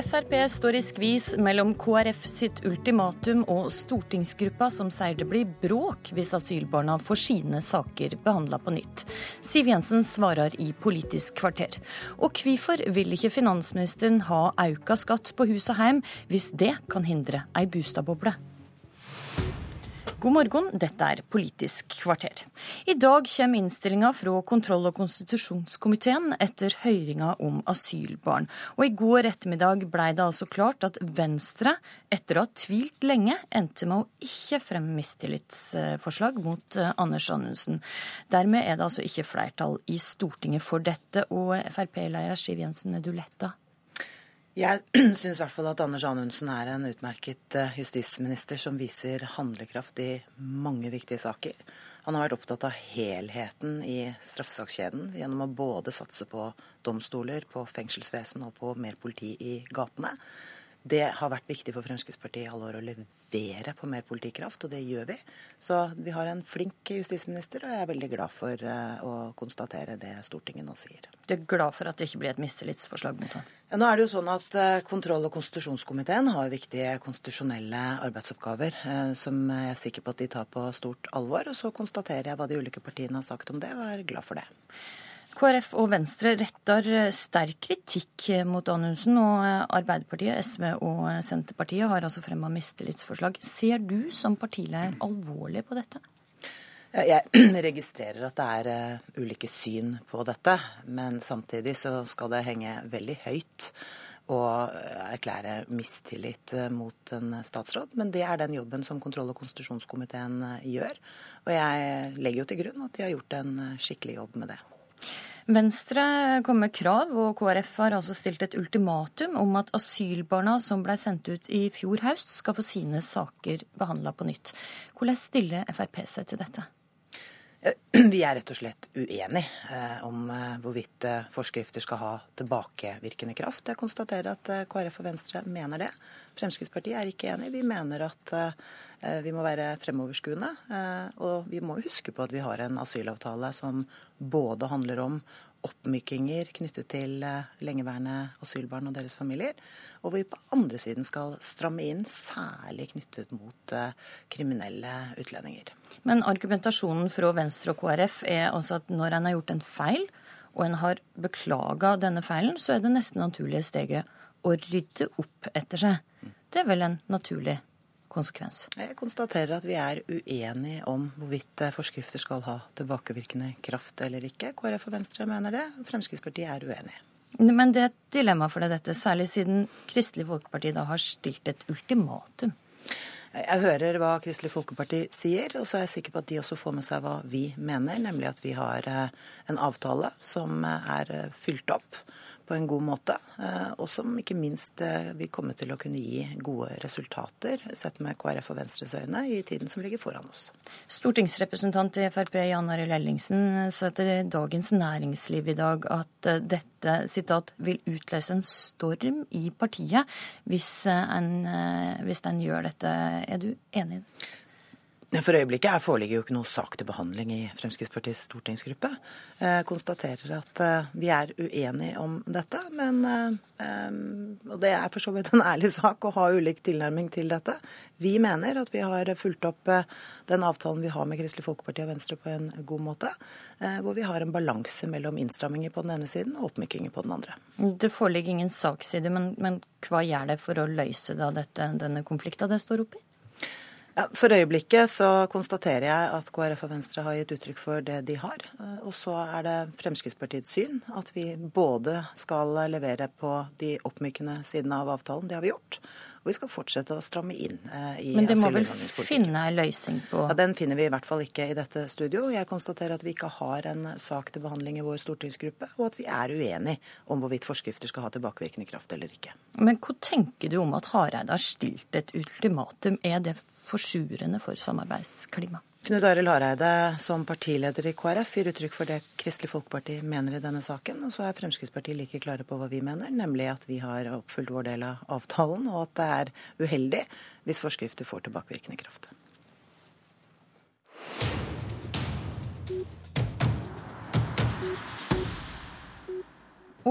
Frp står i skvis mellom KrF sitt ultimatum og stortingsgruppa som sier det blir bråk hvis asylbarna får sine saker behandla på nytt. Siv Jensen svarer i Politisk kvarter. Og hvorfor vil ikke finansministeren ha auka skatt på hus og heim, hvis det kan hindre ei bostadboble? God morgen, dette er Politisk kvarter. I dag kommer innstillinga fra kontroll- og konstitusjonskomiteen etter høringa om asylbarn. Og i går ettermiddag blei det altså klart at Venstre, etter å ha tvilt lenge, endte med å ikke fremme mistillitsforslag mot eh, Anders Anundsen. Dermed er det altså ikke flertall i Stortinget for dette, og Frp-leder Siv Jensen, er du letta? Jeg syns i hvert fall at Anders Anundsen er en utmerket eh, justisminister som viser handlekraft i mange viktige saker. Han har vært opptatt av helheten i straffesakskjeden gjennom å både satse på domstoler, på fengselsvesen og på mer politi i gatene. Det har vært viktig for Fremskrittspartiet i alle år å levere på mer politikraft, og det gjør vi. Så vi har en flink justisminister, og jeg er veldig glad for eh, å konstatere det Stortinget nå sier. Du er glad for at det ikke blir et mistillitsforslag mot ham? Ja, nå er det jo sånn at eh, Kontroll- og konstitusjonskomiteen har viktige konstitusjonelle arbeidsoppgaver eh, som jeg er sikker på at de tar på stort alvor. Og så konstaterer jeg hva de ulike partiene har sagt om det, og er glad for det. KrF og Venstre retter sterk kritikk mot Anundsen, og Arbeiderpartiet, SV og Senterpartiet har altså fremma mistillitsforslag. Ser du som partileder alvorlig på dette? Jeg registrerer at det er eh, ulike syn på dette, men samtidig så skal det henge veldig høyt å erklære mistillit eh, mot en statsråd. Men det er den jobben som kontroll- og konstitusjonskomiteen eh, gjør. Og jeg legger jo til grunn at de har gjort en skikkelig jobb med det. Venstre kom med krav, og KrF har altså stilt et ultimatum om at asylbarna som ble sendt ut i fjor høst, skal få sine saker behandla på nytt. Hvordan stiller Frp seg til dette? Vi er rett og slett uenige eh, om eh, hvorvidt eh, forskrifter skal ha tilbakevirkende kraft. Jeg konstaterer at KrF og Venstre mener det. Fremskrittspartiet er ikke enig. Vi mener at vi må være fremoverskuende. Og vi må huske på at vi har en asylavtale som både handler om oppmykinger knyttet til lengeværende asylbarn og deres familier, og vi på andre siden skal stramme inn, særlig knyttet mot kriminelle utlendinger. Men argumentasjonen fra Venstre og KrF er altså at når en har gjort en feil, og en har beklaga denne feilen, så er det nesten naturlige steget å rydde opp etter seg. Det er vel en naturlig konsekvens? Jeg konstaterer at vi er uenige om hvorvidt forskrifter skal ha tilbakevirkende kraft eller ikke. KrF og Venstre mener det, Fremskrittspartiet er uenige. Men det er et dilemma for deg dette, særlig siden Kristelig Folkeparti da har stilt et ultimatum. Jeg hører hva Kristelig Folkeparti sier, og så er jeg sikker på at de også får med seg hva vi mener, nemlig at vi har en avtale som er fylt opp på en god måte, og som ikke minst vil komme til å kunne gi gode resultater, sett med KrF og Venstres øyne, i tiden som ligger foran oss. Stortingsrepresentant i Frp Jan Arild Ellingsen sa til Dagens Næringsliv i dag at dette sitat, vil utløse en storm i partiet hvis en, hvis en gjør dette. Er du enig i det? For øyeblikket foreligger jo ikke noe sak til behandling i Fremskrittspartiets stortingsgruppe. Jeg konstaterer at vi er uenige om dette, men og det er for så vidt en ærlig sak å ha ulik tilnærming til dette. Vi mener at vi har fulgt opp den avtalen vi har med Kristelig Folkeparti og Venstre på en god måte, hvor vi har en balanse mellom innstramminger på den ene siden og oppmykinger på den andre. Det foreligger ingen saksside, men, men hva gjør det for å løse da dette, denne konflikten det står oppi? Ja, for øyeblikket så konstaterer jeg at KrF og Venstre har gitt uttrykk for det de har. Og så er det Fremskrittspartiets syn at vi både skal levere på de oppmykende sidene av avtalen, det har vi gjort, og vi skal fortsette å stramme inn i Men det må vel finne en løsning på Ja, Den finner vi i hvert fall ikke i dette studio. Jeg konstaterer at vi ikke har en sak til behandling i vår stortingsgruppe, og at vi er uenige om hvorvidt forskrifter skal ha tilbakevirkende kraft eller ikke. Men hva tenker du om at Hareide har stilt et ultimatum? Er det forsurende for samarbeidsklimaet? Knut Arild Hareide som partileder i KrF gir uttrykk for det Kristelig Folkeparti mener i denne saken. Og så er Fremskrittspartiet like klare på hva vi mener, nemlig at vi har oppfylt vår del av avtalen, og at det er uheldig hvis forskrifter får tilbakevirkende kraft.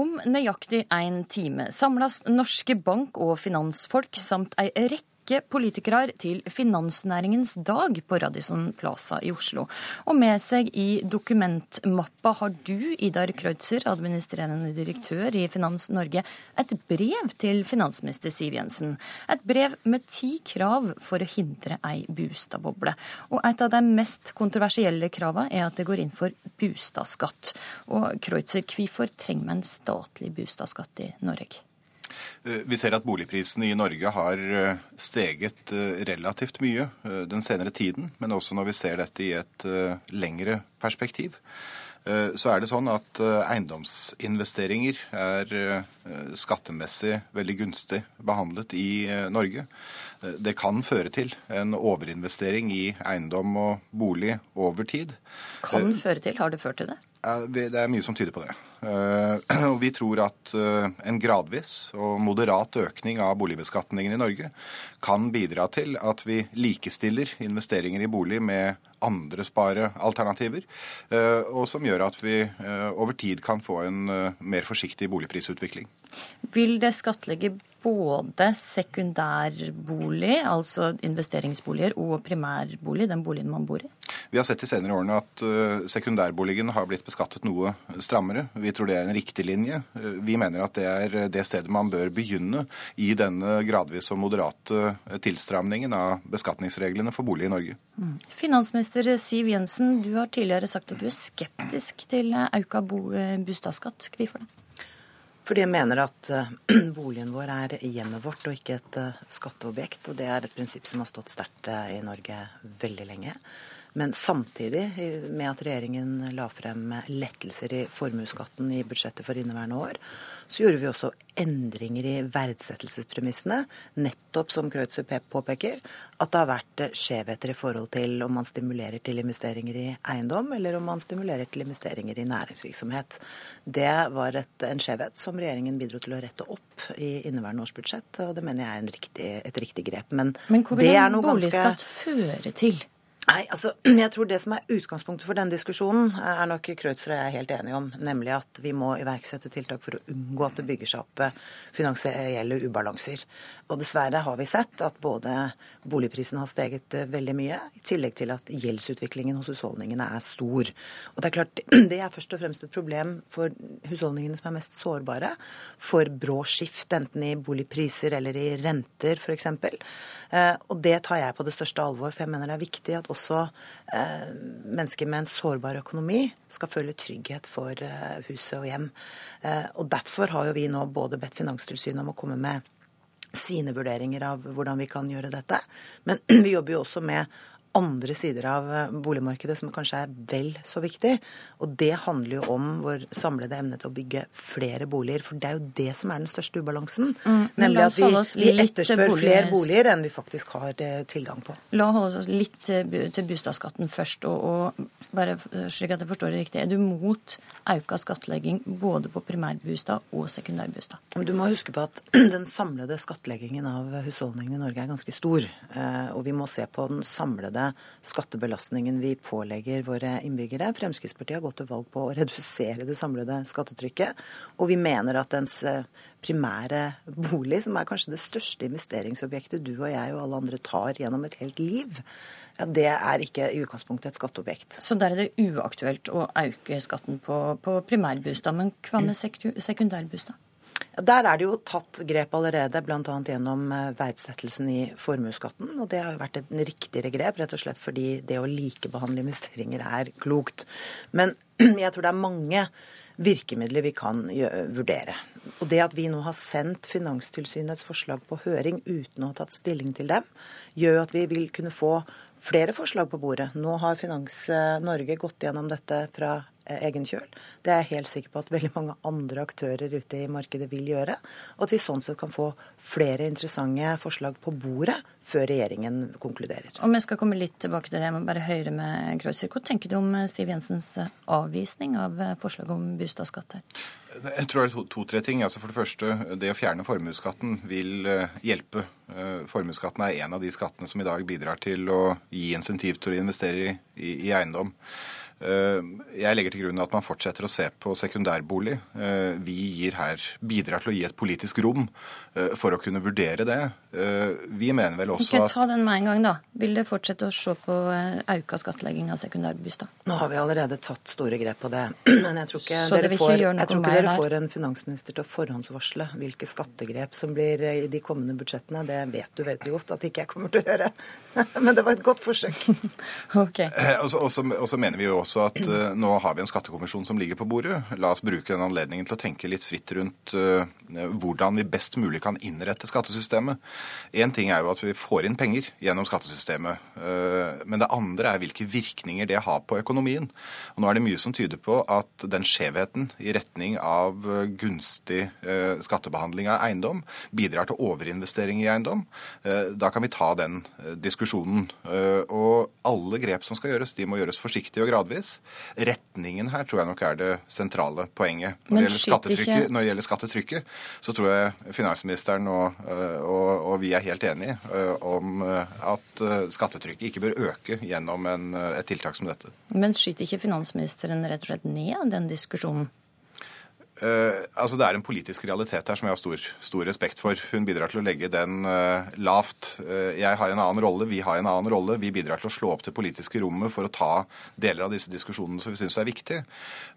Om nøyaktig én time samles norske bank- og finansfolk samt ei rekke rekke politikere til Finansnæringens dag på Radisson Plaza i Oslo. Og med seg i dokumentmappa har du, Idar Kreutzer, administrerende direktør i Finans Norge, et brev til finansminister Siv Jensen. Et brev med ti krav for å hindre ei bustadboble. Og et av de mest kontroversielle kravene er at det går inn for bustadskatt. Og Kreutzer, hvorfor trenger vi en statlig bustadskatt i Norge? Eh, vi ser at boligprisene i Norge har eh, steget eh, relativt mye den senere tiden, men også når vi ser dette i et lengre perspektiv. Så er det sånn at eiendomsinvesteringer er skattemessig veldig gunstig behandlet i Norge. Det kan føre til en overinvestering i eiendom og bolig over tid. Kan føre til? Har det ført til det? Det er mye som tyder på det. Eh, og vi tror at eh, en gradvis og moderat økning av boligbeskatningen i Norge kan bidra til at vi likestiller investeringer i bolig med andre sparealternativer, eh, og som gjør at vi over tid kan få en mer forsiktig boligprisutvikling. Vil det skattlegge både sekundærbolig, altså investeringsboliger, og primærbolig, den boligen man bor i? Vi har sett de senere årene at uh, sekundærboligen har blitt beskattet noe strammere. Vi tror det er en riktig linje. Uh, vi mener at det er det stedet man bør begynne i denne gradvis og moderate tilstramningen av beskatningsreglene for bolig i Norge. Mm. Finansminister Siv Jensen, du har tidligere sagt at du er skeptisk til auka bostadsskatt. Hvorfor det? Fordi jeg mener at uh, boligen vår er hjemmet vårt og ikke et uh, skatteobjekt. Og det er et prinsipp som har stått sterkt uh, i Norge veldig lenge. Men samtidig med at regjeringen la frem lettelser i formuesskatten i budsjettet for inneværende år, så gjorde vi også endringer i verdsettelsespremissene. Nettopp som Kreutzer påpeker, at det har vært skjevheter i forhold til om man stimulerer til investeringer i eiendom, eller om man stimulerer til investeringer i næringsvirksomhet. Det var et, en skjevhet som regjeringen bidro til å rette opp i inneværende års budsjett, og det mener jeg er riktig, et riktig grep. Men, Men hvor vil en boligskatt ganske... føre til? Nei, altså, jeg tror Det som er utgangspunktet for denne diskusjonen, er nok Kreutzer og jeg er helt enige om. Nemlig at vi må iverksette tiltak for å unngå at det bygger seg opp eh, finansielle ubalanser. Og dessverre har vi sett at både boligprisen har steget eh, veldig mye, i tillegg til at gjeldsutviklingen hos husholdningene er stor. Og Det er klart, det er først og fremst et problem for husholdningene som er mest sårbare for brå skift, enten i boligpriser eller i renter f.eks. Eh, og det tar jeg på det største alvor, for jeg mener det er viktig at også eh, mennesker med en sårbar økonomi skal føle trygghet for huset og hjem. Og derfor har jo vi nå både bedt Finanstilsynet om å komme med sine vurderinger av hvordan vi kan gjøre dette. Men vi jobber jo også med andre sider av eh, boligmarkedet som kanskje er vel så viktig. Og det handler jo om vår samlede evne til å bygge flere boliger. For det er jo det som er den største ubalansen. Mm, nemlig at vi, vi etterspør flere boliger enn vi faktisk har eh, tilgang på. La oss holde oss litt til bostadsskatten først. Og, og, bare slik at jeg forstår det riktig, er du mot auka skattlegging både på primærbostad og sekundærbostad? Du må huske på at den samlede skattleggingen av husholdningene i Norge er ganske stor. Eh, og vi må se på den samlede samlede skattebelastningen vi pålegger våre innbyggere. Fremskrittspartiet har gått til valg på å redusere det samlede skattetrykket. Og vi mener at dens eh, primære bolig, som er kanskje det største investeringsobjektet du og jeg og alle andre tar gjennom et helt liv, ja, det er ikke i utgangspunktet et skatteobjekt. Så der er det uaktuelt å øke skatten på, på primærbostad. Men hva med sekundærbostad? Der er det jo tatt grep allerede, bl.a. gjennom eh, verdsettelsen i formuesskatten. Og det har jo vært et riktigere grep, rett og slett fordi det å likebehandle investeringer er klokt. Men jeg tror det er mange virkemidler vi kan vurdere. Og det at vi nå har sendt Finanstilsynets forslag på høring uten å ha tatt stilling til dem, gjør at vi vil kunne få flere forslag på bordet. Nå har Finans Norge gått gjennom dette fra Eh, egen kjøl. Det er jeg helt sikker på at veldig mange andre aktører ute i markedet vil gjøre. Og at vi sånn sett kan få flere interessante forslag på bordet før regjeringen konkluderer. Om jeg skal komme litt tilbake til det. Jeg må bare høre med Krøyser. Hva tenker du om eh, Siv Jensens eh, avvisning av forslaget om boligskatt her? Jeg tror det er to-tre to, ting. Altså For det første, det å fjerne formuesskatten vil hjelpe. Formuesskatten er en av de skattene som i dag bidrar til å gi insentiv til å investere i, i, i eiendom. Eh, jeg legger til grunn at man fortsetter å se på sekundærbolig. Vi vi her, bidrar til å gi et politisk rom eh, for å kunne vurdere det. Vi mener vel også Ikke ta den med en gang, da. Vil det fortsette å se på auka skattlegging av sekundærboliger? Nå har vi allerede tatt store grep på det. Men jeg tror ikke, dere får, jeg tror ikke dere får en finansminister til å forhåndsvarsle hvilke skattegrep som blir i de kommende budsjettene. Det vet du veldig du godt at ikke jeg kommer til å gjøre. Men det var et godt forsøk. okay. Og så mener vi jo også at nå har vi en skattekommisjon som ligger på bordet. La oss bruke den anledningen til å tenke litt fritt rundt hvordan vi best mulig kan innrette skattesystemet. Én ting er jo at vi får inn penger gjennom skattesystemet. Uh, men det andre er hvilke virkninger det har på økonomien. Og nå er det mye som tyder på at den skjevheten i retning av gunstig skattebehandling av eiendom bidrar til overinvestering i eiendom. Da kan vi ta den diskusjonen. Og alle grep som skal gjøres, de må gjøres forsiktig og gradvis. Retningen her tror jeg nok er det sentrale poenget. Når, det gjelder, skattetrykket, når det gjelder skattetrykket, så tror jeg finansministeren og, og, og, og vi er helt enige øh, om øh, at skattetrykket ikke bør øke gjennom en, et tiltak som dette. Men skyter ikke finansministeren rett og slett ned den diskusjonen? Uh, altså Det er en politisk realitet her som jeg har stor, stor respekt for. Hun bidrar til å legge den uh, lavt. Uh, jeg har en annen rolle, vi har en annen rolle. Vi bidrar til å slå opp det politiske rommet for å ta deler av disse diskusjonene som vi syns er viktige.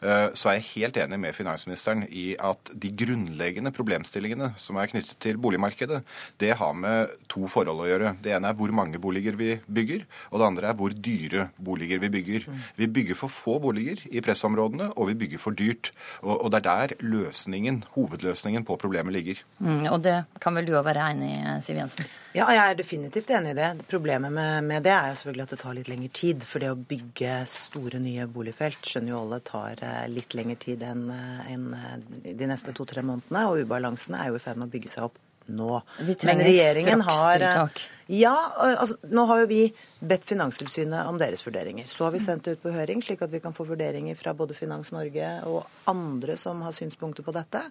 så er jeg helt enig med finansministeren i at de grunnleggende problemstillingene som er knyttet til boligmarkedet, det har med to forhold å gjøre. Det ene er hvor mange boliger vi bygger, og det andre er hvor dyre boliger vi bygger. Vi bygger for få boliger i pressområdene, og vi bygger for dyrt. og, og det er der løsningen, hovedløsningen på problemet ligger. Mm, og det kan vel du òg være enig i, Siv Jensen? Ja, jeg er definitivt enig i det. Problemet med, med, det er jo selvfølgelig at det tar litt lengre tid. For det å bygge store, nye boligfelt skjønner jo alle tar eh, litt lengre tid enn en eh, de neste to-tre månedene. Og ubalansene er jo i ferd med å bygge seg opp nå. Vi trenger strakstiltak. Ja, altså nå har jo vi bedt Finanstilsynet om deres vurderinger. Så har vi sendt det ut på høring, slik at vi kan få vurderinger fra både Finans Norge og andre som har synspunkter på dette.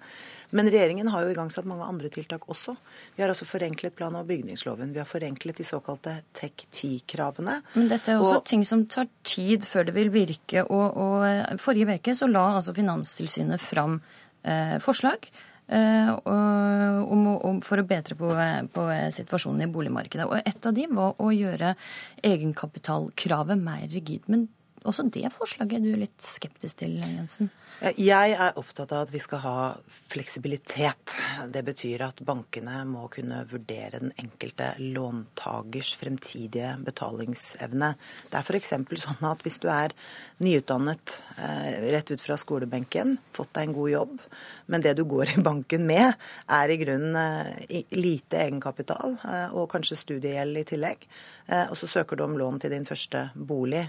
Men regjeringen har jo igangsatt mange andre tiltak også. Vi har altså forenklet plan- og bygningsloven. Vi har forenklet de såkalte TEK10-kravene. Men dette er også og... ting som tar tid før det vil virke. Og, og forrige uke så la altså Finanstilsynet fram eh, forslag Eh, om, om, for å bedre på, på, situasjonen i boligmarkedet. Og Et av de var å gjøre egenkapitalkravet mer rigid. Men også det forslaget er du litt skeptisk til, Jensen? Jeg er opptatt av at vi skal ha fleksibilitet. Det betyr at bankene må kunne vurdere den enkelte låntakers fremtidige betalingsevne. Det er f.eks. sånn at hvis du er nyutdannet eh, rett ut fra skolebenken, fått deg en god jobb, men det du går i banken med, er i grunnen eh, lite egenkapital eh, og kanskje studiegjeld i tillegg, og så søker du om lån til din første bolig.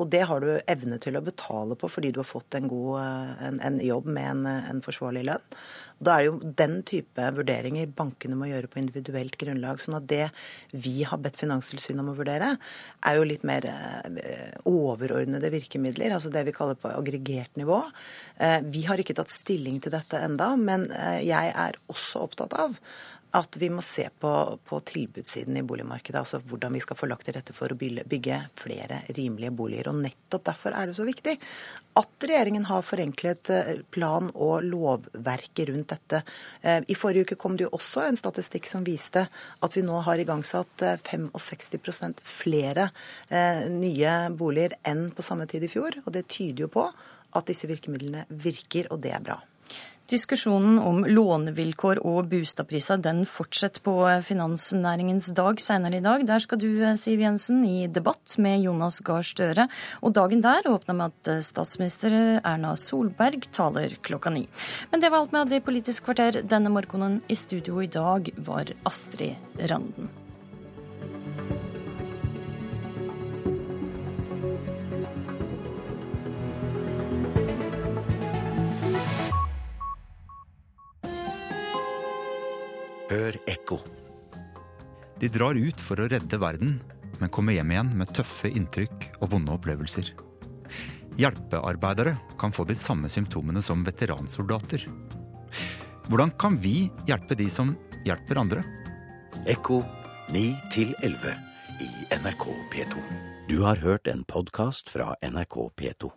Og det har du evne til å betale på fordi du har fått en, god, en, en jobb med en, en forsvarlig lønn. Da er det jo den type vurderinger bankene må gjøre på individuelt grunnlag. sånn at det vi har bedt Finanstilsynet om å vurdere, er jo litt mer eh, overordnede virkemidler, altså det vi kaller på aggregert nivå. Eh, vi har ikke tatt stilling til dette enda, men eh, jeg er også opptatt av at vi må se på, på, tilbudssiden i boligmarkedet. Altså hvordan vi skal få lagt til rette for å bygge flere rimelige boliger. Og nettopp derfor er det så viktig at regjeringen har forenklet eh, plan- og lovverket rundt dette. Eh, I forrige uke kom det jo også en statistikk som viste at vi nå har igangsatt 65 eh, flere nye boliger enn på samme tid i fjor. Og det tyder jo på at disse virkemidlene virker, og det er bra. Diskusjonen om lånevilkår og boligpriser fortsetter på finansnæringens dag senere i dag. Der skal du, Siv Jensen, i debatt med Jonas Gahr Støre. Og dagen der åpner med at statsminister Erna Solberg taler klokka ni. Men det var alt vi hadde i Politisk kvarter denne morgenen. I studio i dag var Astrid Randen. Ekko. De drar ut for å redde verden, men kommer hjem igjen med tøffe inntrykk og vonde opplevelser. Hjelpearbeidere kan få de samme symptomene som veteransoldater. Hvordan kan vi hjelpe de som hjelper andre? Ekko 9 11 i NRK P2. Du har hørt en podkast fra NRK P2.